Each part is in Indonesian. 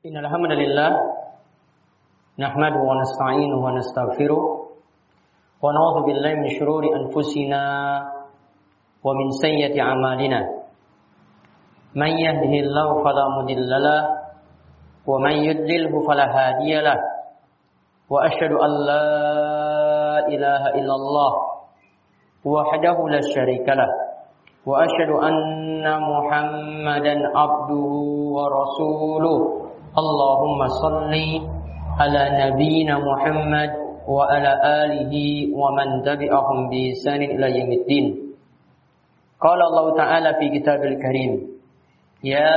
إن الحمد لله نحمده ونستعينه ونستغفره ونعوذ بالله من شرور أنفسنا ومن سيئة أعمالنا. من يهده الله فلا مضل له ومن يضلله فلا هادي له. وأشهد أن لا إله إلا الله وحده لا شريك له. وأشهد أن محمدا عبده ورسوله. اللهم صل على نبينا محمد وعلى آله ومن تبعهم بإحسان إلى يوم الدين. قال الله تعالى في كتاب الكريم يا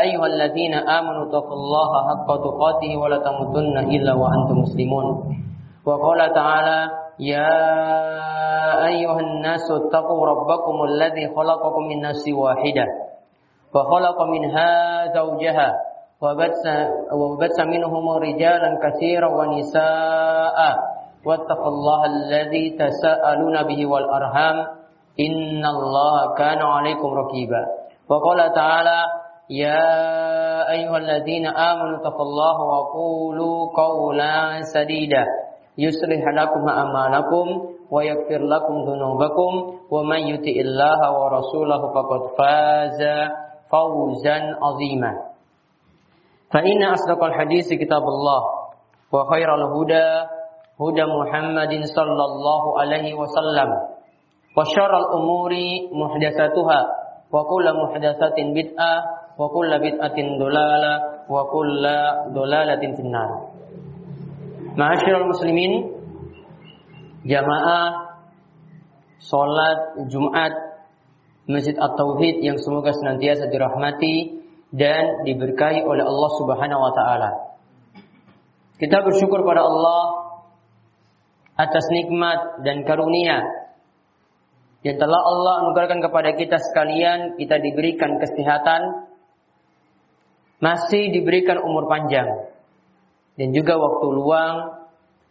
أيها الذين آمنوا اتقوا الله حق تقاته ولا تموتن إلا وأنتم مسلمون. وقال تعالى يا أيها الناس اتقوا ربكم الذي خلقكم من نفس واحدة وخلق منها زوجها وبث, منهم رجالا كثيرا ونساء. واتقوا الله الذي تساءلون به والأرham إن الله كان عليكم رقيبا وقال تعالى يا أيها الذين آمنوا اتقوا الله وقولوا قولا سديدا. يصلح لكم أعمالكم ويغفر لكم ذنوبكم. ومن يطع الله ورسوله فقد فاز فوزا عظيما. فإن أصدق الحديث كتاب الله وخير الهدى هدى محمد صلى الله عليه وسلم وشر الأمور محدثاتها وكل محدثة بدعة وكل بدعة ضلالة وكل ضلالة في النار معاشر المسلمين jamaah Solat Jumat Masjid At-Tauhid yang semoga senantiasa dirahmati dan diberkahi oleh Allah Subhanahu wa taala. Kita bersyukur pada Allah atas nikmat dan karunia yang telah Allah anugerahkan kepada kita sekalian, kita diberikan kesehatan, masih diberikan umur panjang dan juga waktu luang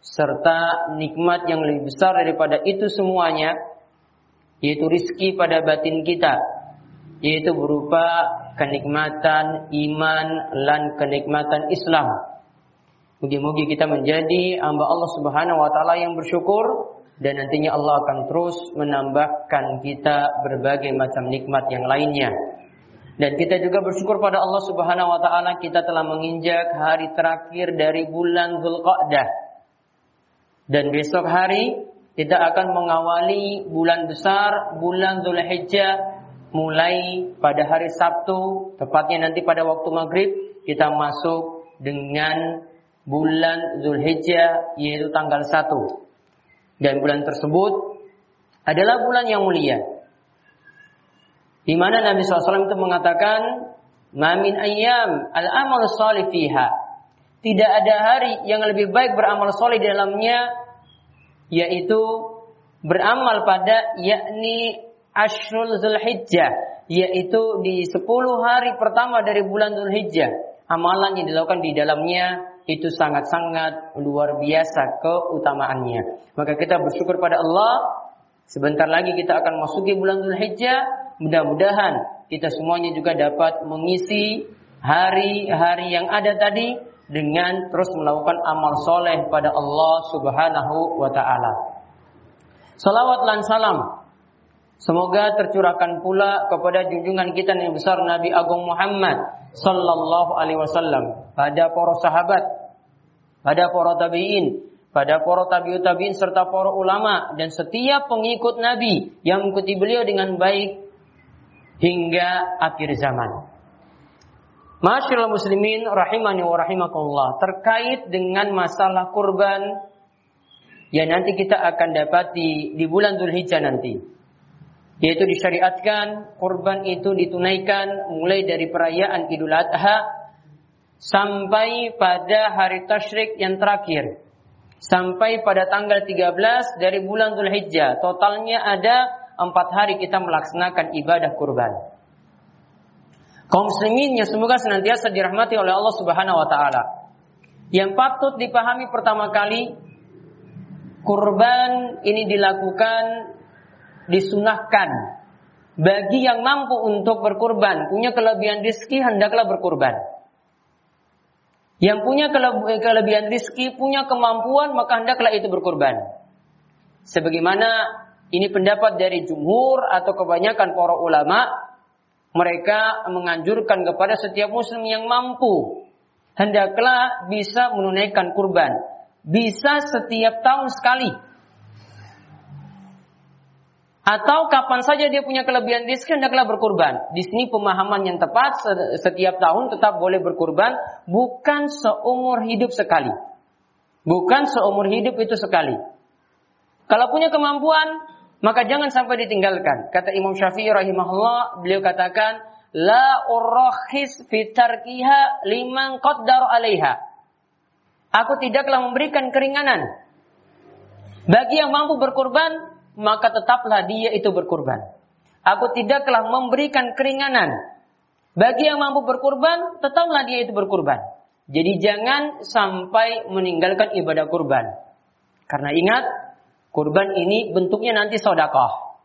serta nikmat yang lebih besar daripada itu semuanya yaitu rizki pada batin kita yaitu berupa kenikmatan iman dan kenikmatan Islam. Mugi-mugi kita menjadi hamba Allah Subhanahu wa taala yang bersyukur dan nantinya Allah akan terus menambahkan kita berbagai macam nikmat yang lainnya. Dan kita juga bersyukur pada Allah Subhanahu wa taala kita telah menginjak hari terakhir dari bulan Zulqa'dah. Dan besok hari kita akan mengawali bulan besar bulan Zulhijjah mulai pada hari Sabtu, tepatnya nanti pada waktu maghrib, kita masuk dengan bulan Zulhijjah, yaitu tanggal 1. Dan bulan tersebut adalah bulan yang mulia. Di mana Nabi SAW itu mengatakan, Mamin ayam al-amal salih fiha. Tidak ada hari yang lebih baik beramal soleh di dalamnya, yaitu beramal pada yakni Ashrul Zulhijjah yaitu di 10 hari pertama dari bulan Zulhijjah. Amalan yang dilakukan di dalamnya itu sangat-sangat luar biasa keutamaannya. Maka kita bersyukur pada Allah. Sebentar lagi kita akan masuki bulan Zulhijjah. Mudah-mudahan kita semuanya juga dapat mengisi hari-hari yang ada tadi dengan terus melakukan amal soleh pada Allah Subhanahu wa taala. Salawat dan salam Semoga tercurahkan pula kepada junjungan kita yang besar Nabi Agung Muhammad sallallahu alaihi wasallam pada para sahabat, pada para tabi'in, pada para tabi'ut tabi'in serta para ulama dan setiap pengikut Nabi yang mengikuti beliau dengan baik hingga akhir zaman. Masyaallah muslimin rahimani wa rahimakumullah terkait dengan masalah kurban yang nanti kita akan dapati di bulan Dzulhijjah nanti yaitu disyariatkan kurban itu ditunaikan mulai dari perayaan Idul Adha sampai pada hari tasyrik yang terakhir. Sampai pada tanggal 13 dari bulan Zulhijjah totalnya ada empat hari kita melaksanakan ibadah kurban. Kaum muslimin yang semoga senantiasa dirahmati oleh Allah Subhanahu wa taala. Yang patut dipahami pertama kali kurban ini dilakukan disunahkan bagi yang mampu untuk berkurban, punya kelebihan rezeki hendaklah berkurban. Yang punya kelebihan rizki, punya kemampuan, maka hendaklah itu berkorban. Sebagaimana ini pendapat dari jumhur atau kebanyakan para ulama, mereka menganjurkan kepada setiap muslim yang mampu, hendaklah bisa menunaikan kurban. Bisa setiap tahun sekali. Atau kapan saja dia punya kelebihan rezeki hendaklah berkurban. Di sini pemahaman yang tepat setiap tahun tetap boleh berkurban, bukan seumur hidup sekali. Bukan seumur hidup itu sekali. Kalau punya kemampuan, maka jangan sampai ditinggalkan. Kata Imam Syafi'i rahimahullah, beliau katakan, La urahis fitarkiha liman qaddar alaiha. Aku tidaklah memberikan keringanan. Bagi yang mampu berkurban, maka tetaplah dia itu berkurban. Aku tidaklah memberikan keringanan. Bagi yang mampu berkurban, tetaplah dia itu berkurban. Jadi jangan sampai meninggalkan ibadah kurban. Karena ingat, kurban ini bentuknya nanti sodakoh.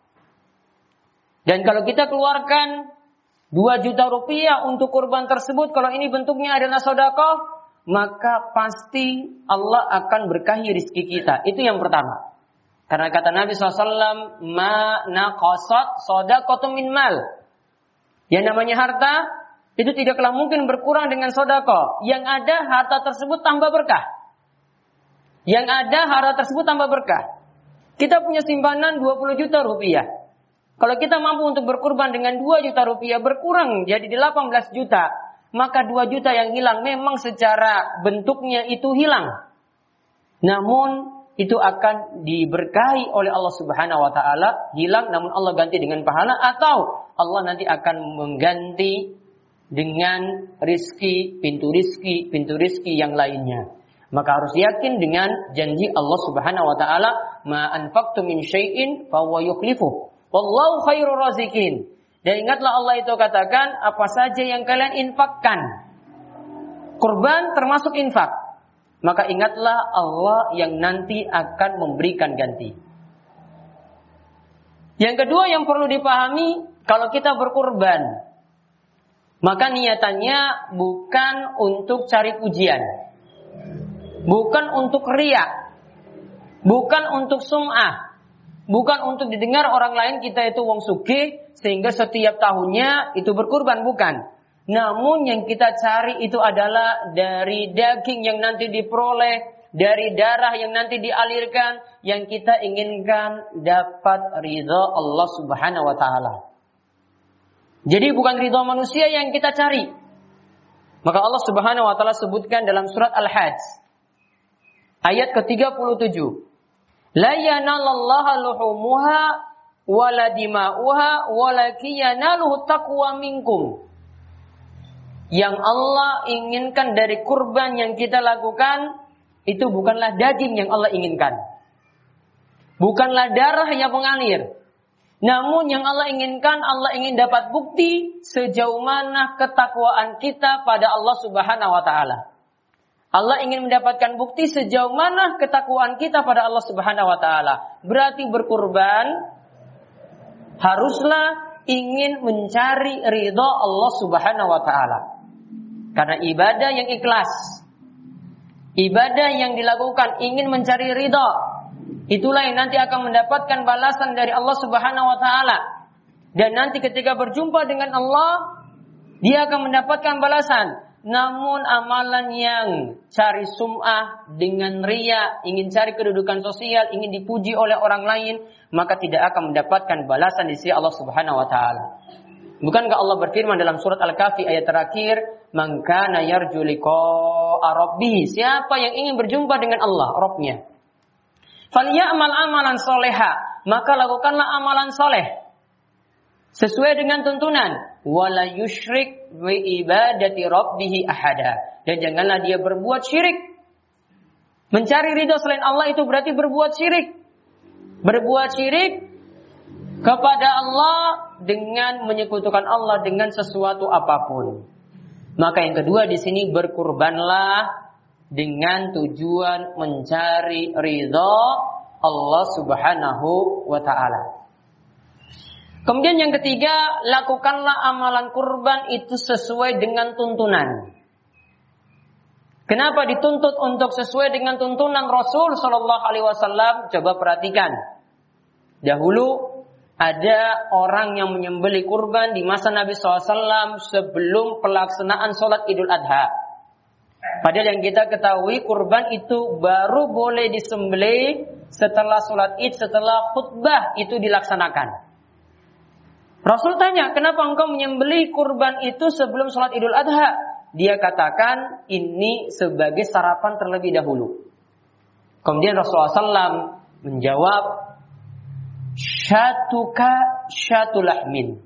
Dan kalau kita keluarkan 2 juta rupiah untuk kurban tersebut, kalau ini bentuknya adalah sodakoh, maka pasti Allah akan berkahi rizki kita. Itu yang pertama. Karena kata Nabi SAW, ma naqasat sodakotun min mal. Yang namanya harta, itu tidaklah mungkin berkurang dengan sodako. Yang ada harta tersebut tambah berkah. Yang ada harta tersebut tambah berkah. Kita punya simpanan 20 juta rupiah. Kalau kita mampu untuk berkurban dengan 2 juta rupiah berkurang jadi 18 juta. Maka 2 juta yang hilang memang secara bentuknya itu hilang. Namun itu akan diberkahi oleh Allah Subhanahu wa taala, hilang namun Allah ganti dengan pahala atau Allah nanti akan mengganti dengan rizki, pintu rizki, pintu rizki yang lainnya. Maka harus yakin dengan janji Allah Subhanahu wa taala, "Ma anfaqtu min syai'in fa huwa yukhlifu." Wallahu khairur razikin. Dan ingatlah Allah itu katakan apa saja yang kalian infakkan. Kurban termasuk infak maka ingatlah Allah yang nanti akan memberikan ganti. Yang kedua yang perlu dipahami, kalau kita berkurban, maka niatannya bukan untuk cari pujian, bukan untuk riak, bukan untuk sum'ah, bukan untuk didengar orang lain kita itu wong suki sehingga setiap tahunnya itu berkurban, bukan. Namun yang kita cari itu adalah dari daging yang nanti diperoleh, dari darah yang nanti dialirkan, yang kita inginkan dapat ridha Allah Subhanahu wa taala. Jadi bukan ridha manusia yang kita cari. Maka Allah Subhanahu wa taala sebutkan dalam surat Al-Hajj ayat ke-37. La yanalallaha luhumuha wala dima'uha walakin yanaluhu taqwa minkum yang Allah inginkan dari kurban yang kita lakukan itu bukanlah daging yang Allah inginkan. Bukanlah darah yang mengalir. Namun yang Allah inginkan, Allah ingin dapat bukti sejauh mana ketakwaan kita pada Allah Subhanahu wa taala. Allah ingin mendapatkan bukti sejauh mana ketakwaan kita pada Allah Subhanahu wa taala. Berarti berkurban haruslah ingin mencari ridha Allah Subhanahu wa taala. Karena ibadah yang ikhlas, ibadah yang dilakukan ingin mencari ridha, itulah yang nanti akan mendapatkan balasan dari Allah Subhanahu wa taala. Dan nanti ketika berjumpa dengan Allah, dia akan mendapatkan balasan. Namun amalan yang cari sum'ah dengan ria, ingin cari kedudukan sosial, ingin dipuji oleh orang lain, maka tidak akan mendapatkan balasan di sisi Allah Subhanahu wa taala. Bukankah Allah berfirman dalam surat Al-Kahfi ayat terakhir, "Man kana yarju Siapa yang ingin berjumpa dengan Allah, Rabbnya. Falyamal amalan soleha, maka lakukanlah amalan soleh. Sesuai dengan tuntunan, wala yushrik bi ibadati ahada. Dan janganlah dia berbuat syirik. Mencari ridho selain Allah itu berarti berbuat syirik. Berbuat syirik kepada Allah dengan menyekutukan Allah dengan sesuatu apa pun. Maka yang kedua di sini berkurbanlah dengan tujuan mencari ridho Allah Subhanahu wa taala. Kemudian yang ketiga, lakukanlah amalan kurban itu sesuai dengan tuntunan. Kenapa dituntut untuk sesuai dengan tuntunan Rasul Shallallahu Alaihi Wasallam? Coba perhatikan. Dahulu ada orang yang menyembeli kurban di masa Nabi SAW sebelum pelaksanaan sholat Idul Adha. Padahal yang kita ketahui kurban itu baru boleh disembeli setelah sholat id, setelah khutbah itu dilaksanakan. Rasul tanya, kenapa engkau menyembeli kurban itu sebelum sholat Idul Adha? dia katakan ini sebagai sarapan terlebih dahulu. Kemudian Rasulullah SAW menjawab, Syatuka syatulahmin.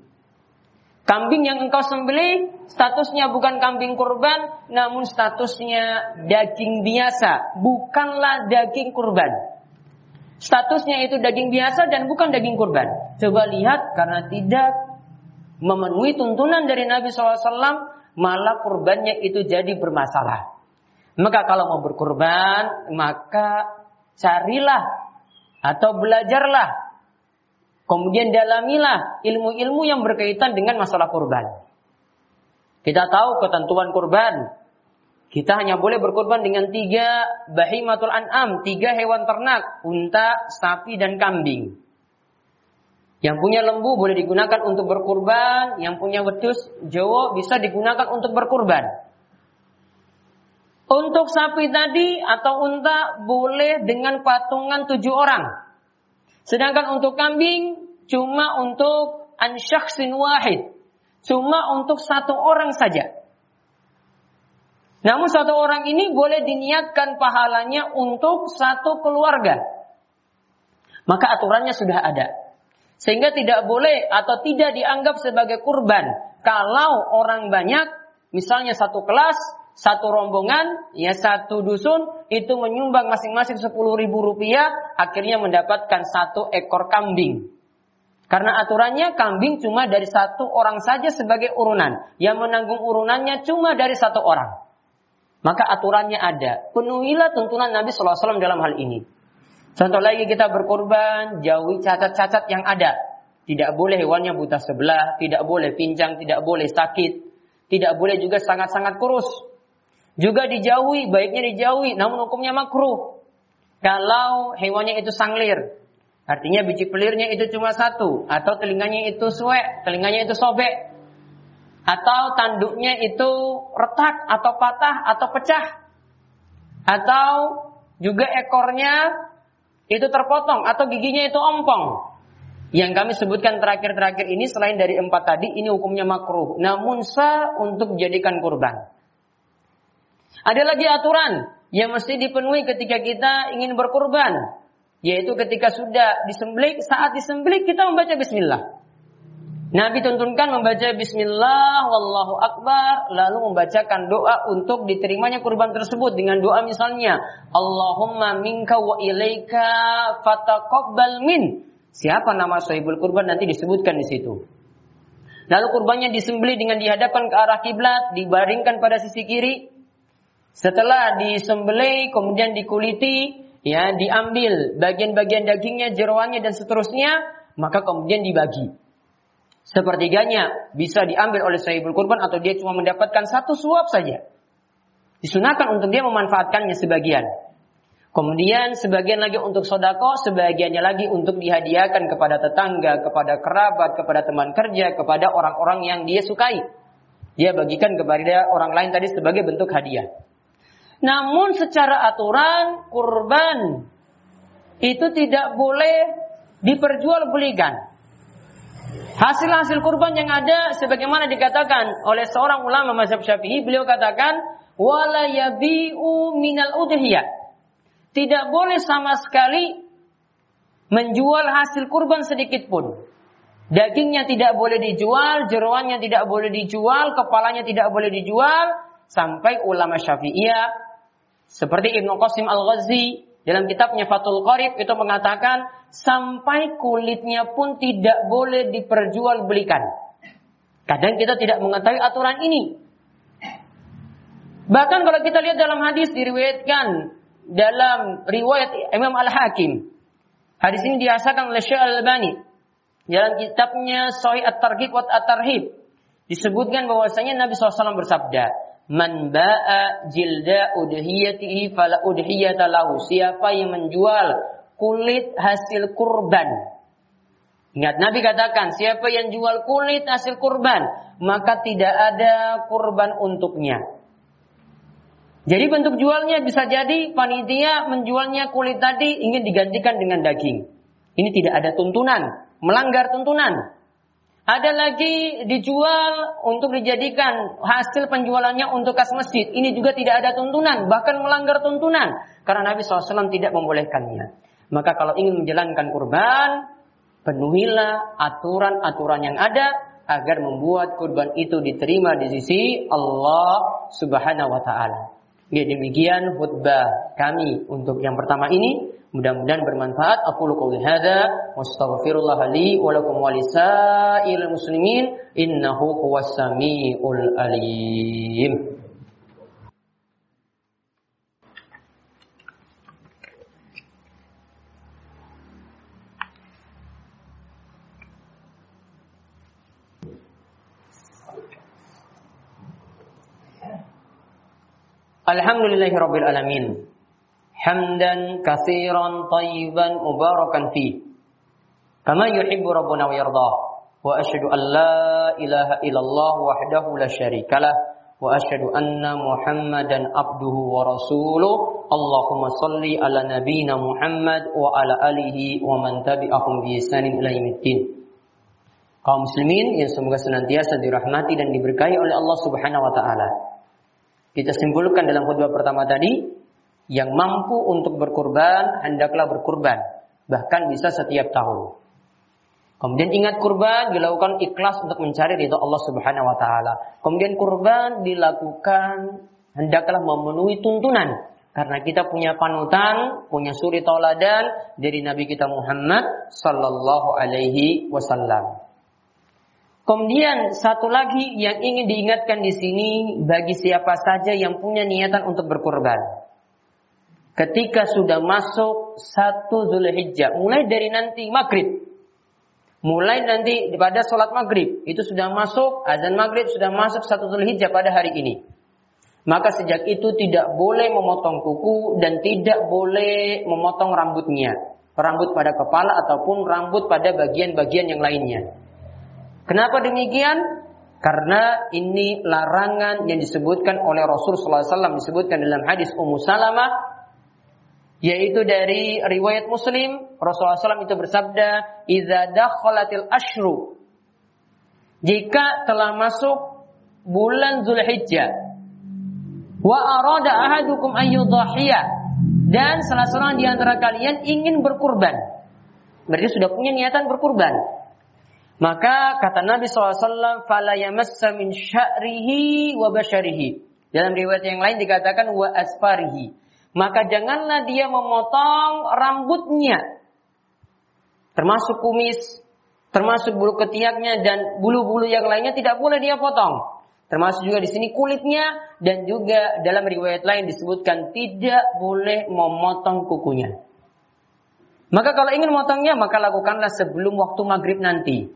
Kambing yang engkau sembelih statusnya bukan kambing kurban, namun statusnya daging biasa, bukanlah daging kurban. Statusnya itu daging biasa dan bukan daging kurban. Coba lihat karena tidak memenuhi tuntunan dari Nabi SAW, malah kurbannya itu jadi bermasalah. Maka kalau mau berkurban, maka carilah atau belajarlah. Kemudian dalamilah ilmu-ilmu yang berkaitan dengan masalah kurban. Kita tahu ketentuan kurban. Kita hanya boleh berkurban dengan tiga bahimatul an'am, tiga hewan ternak, unta, sapi, dan kambing. Yang punya lembu boleh digunakan untuk berkurban, yang punya wedus Jawa bisa digunakan untuk berkurban. Untuk sapi tadi atau unta boleh dengan patungan tujuh orang. Sedangkan untuk kambing cuma untuk ansyaksin wahid. Cuma untuk satu orang saja. Namun satu orang ini boleh diniatkan pahalanya untuk satu keluarga. Maka aturannya sudah ada. Sehingga tidak boleh atau tidak dianggap sebagai kurban. Kalau orang banyak, misalnya satu kelas, satu rombongan, ya satu dusun, itu menyumbang masing-masing sepuluh ribu rupiah, akhirnya mendapatkan satu ekor kambing. Karena aturannya kambing cuma dari satu orang saja sebagai urunan. Yang menanggung urunannya cuma dari satu orang. Maka aturannya ada. Penuhilah tuntunan Nabi SAW dalam hal ini. Contoh lagi kita berkorban, jauhi cacat-cacat yang ada. Tidak boleh hewannya buta sebelah, tidak boleh pincang, tidak boleh sakit, tidak boleh juga sangat-sangat kurus. Juga dijauhi, baiknya dijauhi, namun hukumnya makruh. Kalau hewannya itu sanglir, artinya biji pelirnya itu cuma satu, atau telinganya itu suek, telinganya itu sobek, atau tanduknya itu retak, atau patah, atau pecah, atau juga ekornya itu terpotong atau giginya itu ompong. Yang kami sebutkan terakhir-terakhir ini selain dari empat tadi ini hukumnya makruh. Namun sah untuk dijadikan kurban. Ada lagi aturan yang mesti dipenuhi ketika kita ingin berkurban. Yaitu ketika sudah disembelih, saat disembelih kita membaca bismillah. Nabi tuntunkan membaca bismillah wallahu akbar lalu membacakan doa untuk diterimanya kurban tersebut dengan doa misalnya Allahumma minka wa ilaika fataqabbal min. Siapa nama sahibul kurban nanti disebutkan di situ. Lalu kurbannya disembelih dengan dihadapkan ke arah kiblat, dibaringkan pada sisi kiri. Setelah disembelih kemudian dikuliti, ya diambil bagian-bagian dagingnya, jeroannya dan seterusnya, maka kemudian dibagi. Sepertiganya bisa diambil oleh sahibul kurban atau dia cuma mendapatkan satu suap saja. Disunahkan untuk dia memanfaatkannya sebagian. Kemudian sebagian lagi untuk sodako, sebagiannya lagi untuk dihadiahkan kepada tetangga, kepada kerabat, kepada teman kerja, kepada orang-orang yang dia sukai. Dia bagikan kepada orang lain tadi sebagai bentuk hadiah. Namun secara aturan kurban itu tidak boleh diperjualbelikan. Hasil-hasil kurban yang ada sebagaimana dikatakan oleh seorang ulama mazhab Syafi'i, beliau katakan wala yabi'u minal udhiyah. Tidak boleh sama sekali menjual hasil kurban sedikit pun. Dagingnya tidak boleh dijual, jeroannya tidak boleh dijual, kepalanya tidak boleh dijual sampai ulama Syafi'iyah seperti Ibnu Qasim Al-Ghazi dalam kitabnya Fathul Qarib itu mengatakan sampai kulitnya pun tidak boleh diperjualbelikan. Kadang kita tidak mengetahui aturan ini. Bahkan kalau kita lihat dalam hadis diriwayatkan dalam riwayat Imam Al-Hakim. Hadis ini dihasakan oleh Syekh Al-Albani dalam kitabnya Sahih At-Targhib wa At-Tarhib. Disebutkan bahwasanya Nabi SAW bersabda, Man ba'a jilda udhiyatihi fala udhiyata lahu. Siapa yang menjual kulit hasil kurban. Ingat Nabi katakan, siapa yang jual kulit hasil kurban, maka tidak ada kurban untuknya. Jadi bentuk jualnya bisa jadi panitia menjualnya kulit tadi ingin digantikan dengan daging. Ini tidak ada tuntunan, melanggar tuntunan. Ada lagi dijual untuk dijadikan hasil penjualannya untuk kas masjid. Ini juga tidak ada tuntunan, bahkan melanggar tuntunan. Karena Nabi SAW tidak membolehkannya. Maka kalau ingin menjalankan kurban, penuhilah aturan-aturan yang ada agar membuat kurban itu diterima di sisi Allah Subhanahu wa taala. Ya demikian khutbah kami untuk yang pertama ini. Mudah-mudahan bermanfaat. Aku qouli hadza wastaghfirullah li wa wa lisairil muslimin innahu huwas samiul alim. Alhamdulillahirabbil alamin. Hamdan katsiran tayyiban mubarakan fi. Kama yuhibbu rabbuna wa yardah. Wa asyhadu an la ilaha illallah wahdahu la syarikalah wa asyhadu anna muhammadan abduhu wa rasuluh. Allahumma salli ala nabiyyina Muhammad wa ala alihi wa man tabi'ahum bi ihsanin ila yaumiddin. Kaum muslimin yang semoga senantiasa dirahmati dan diberkahi oleh Allah Subhanahu wa taala kita simpulkan dalam khutbah pertama tadi yang mampu untuk berkurban, hendaklah berkurban. Bahkan bisa setiap tahun. Kemudian ingat kurban dilakukan ikhlas untuk mencari ridho Allah Subhanahu wa taala. Kemudian kurban dilakukan hendaklah memenuhi tuntunan karena kita punya panutan, punya suri tauladan dari Nabi kita Muhammad sallallahu alaihi wasallam. Kemudian satu lagi yang ingin diingatkan di sini bagi siapa saja yang punya niatan untuk berkurban ketika sudah masuk satu Zulhijjah, mulai dari nanti maghrib, mulai nanti pada sholat maghrib, itu sudah masuk, azan maghrib sudah masuk satu Zulhijjah pada hari ini. Maka sejak itu tidak boleh memotong kuku dan tidak boleh memotong rambutnya. Rambut pada kepala ataupun rambut pada bagian-bagian yang lainnya. Kenapa demikian? Karena ini larangan yang disebutkan oleh Rasulullah SAW disebutkan dalam hadis Ummu Salamah yaitu dari riwayat Muslim. Rasulullah SAW itu bersabda idza ashru jika telah masuk bulan Zulhijjah wa arada ahadukum dan salah seorang di antara kalian ingin berkurban. Berarti sudah punya niatan berkurban maka kata Nabi SAW fala yamassa min sya'rihi wa basharihi dalam riwayat yang lain dikatakan wa asfarihi maka janganlah dia memotong rambutnya. Termasuk kumis, termasuk bulu ketiaknya dan bulu-bulu yang lainnya tidak boleh dia potong. Termasuk juga di sini kulitnya dan juga dalam riwayat lain disebutkan tidak boleh memotong kukunya. Maka kalau ingin memotongnya maka lakukanlah sebelum waktu maghrib nanti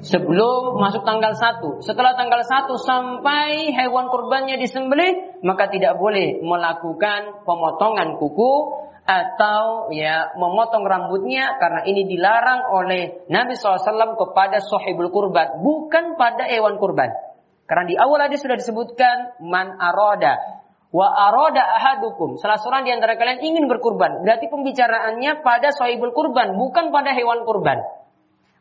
sebelum masuk tanggal 1. Setelah tanggal 1 sampai hewan kurbannya disembelih, maka tidak boleh melakukan pemotongan kuku atau ya memotong rambutnya karena ini dilarang oleh Nabi SAW kepada sahibul kurban, bukan pada hewan kurban. Karena di awal hadis sudah disebutkan man aroda wa aroda ahadukum. Salah seorang di antara kalian ingin berkurban. Berarti pembicaraannya pada sahibul kurban, bukan pada hewan kurban.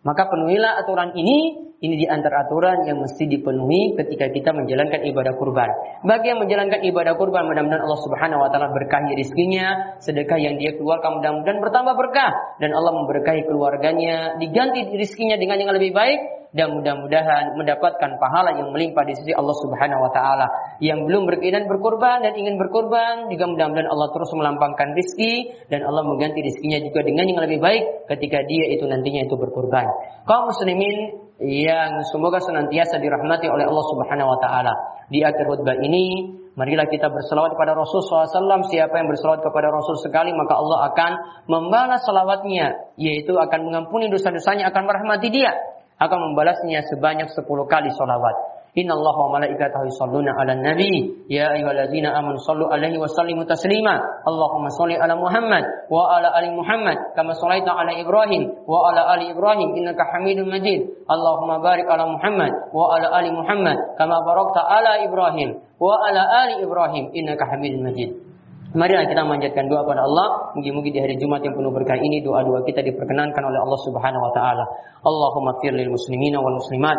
Maka penuhilah aturan ini, ini di antara aturan yang mesti dipenuhi ketika kita menjalankan ibadah kurban. Bagi yang menjalankan ibadah kurban, mudah-mudahan Allah Subhanahu wa taala berkahi rizkinya, sedekah yang dia keluarkan mudah-mudahan bertambah berkah dan Allah memberkahi keluarganya, diganti rizkinya dengan yang lebih baik dan mudah-mudahan mendapatkan pahala yang melimpah di sisi Allah Subhanahu wa taala. Yang belum berkeinginan berkorban dan ingin berkorban, juga mudah-mudahan Allah terus melampangkan rizki dan Allah mengganti rizkinya juga dengan yang lebih baik ketika dia itu nantinya itu berkorban. Kaum muslimin yang semoga senantiasa dirahmati oleh Allah Subhanahu wa taala. Di akhir khutbah ini Marilah kita berselawat kepada Rasul SAW. Siapa yang berselawat kepada Rasul sekali, maka Allah akan membalas selawatnya. Yaitu akan mengampuni dosa-dosanya, akan merahmati dia akan membalasnya sebanyak 10 kali solawat. Inna Allah wa malaikatahu yusalluna ala nabi. Ya ayyuhalladzina amanu sallu alaihi wa sallimu taslima. Allahumma salli ala Muhammad wa ala ali Muhammad kama sallaita ala Ibrahim wa ala ali Ibrahim innaka Hamidum Majid. Allahumma barik ala Muhammad wa ala ali Muhammad kama barakta ala Ibrahim wa ala ali Ibrahim innaka Hamidum Majid. Marilah kita manjatkan doa pada Allah. Mungkin-mungkin di hari Jumat yang penuh berkah ini doa-doa kita diperkenankan oleh Allah Subhanahu wa taala. Allahumma fir lil muslimina wal muslimat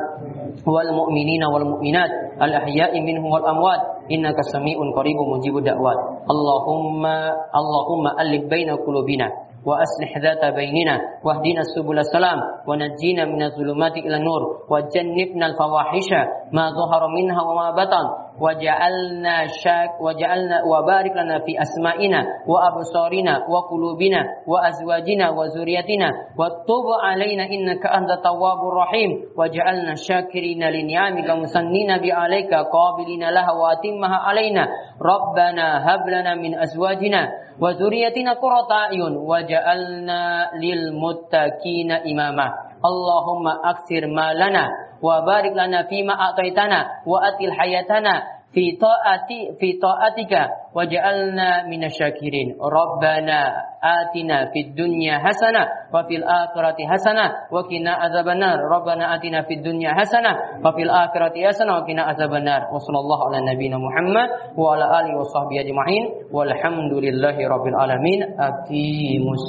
wal mu'minina wal mu'minat al ahya'i minhum wal amwat innaka sami'un qaribun mujibud da'wat. Allahumma Allahumma alif baina qulubina وأصلح ذات بيننا واهدنا سبل السلام ونجينا من الظلمات إلى النور وجنبنا الفواحش ما ظهر منها وما بطن وجعلنا شاك وجعلنا وبارك لنا في أسمائنا وأبصارنا وقلوبنا وأزواجنا وذريتنا وتب علينا إنك أنت التواب الرحيم. وجعلنا شاكرين لنعمك مسنين بعليك قابلين لها وأتمها علينا. ربنا هب لنا من أزواجنا وذريتنا قرة أعين وجعلنا للمتقين إماما. Allahumma aksir malana wa barik lana fi ma a'taitana wa atil hayatana fi ta'ati fi ta'atika waj'alna minasyakirin. Rabbana atina fid dunya hasanah wa fil akhirati hasanah wa qina azabannar. Rabbana atina fid dunya hasanah wa fil akhirati hasanah wa qina azabannar. Wa sallallahu ala nabiyyina muhammad wa ala alihi wa sahbihi ajma'in. Walhamdulillahi rabbil alamin. Aqimus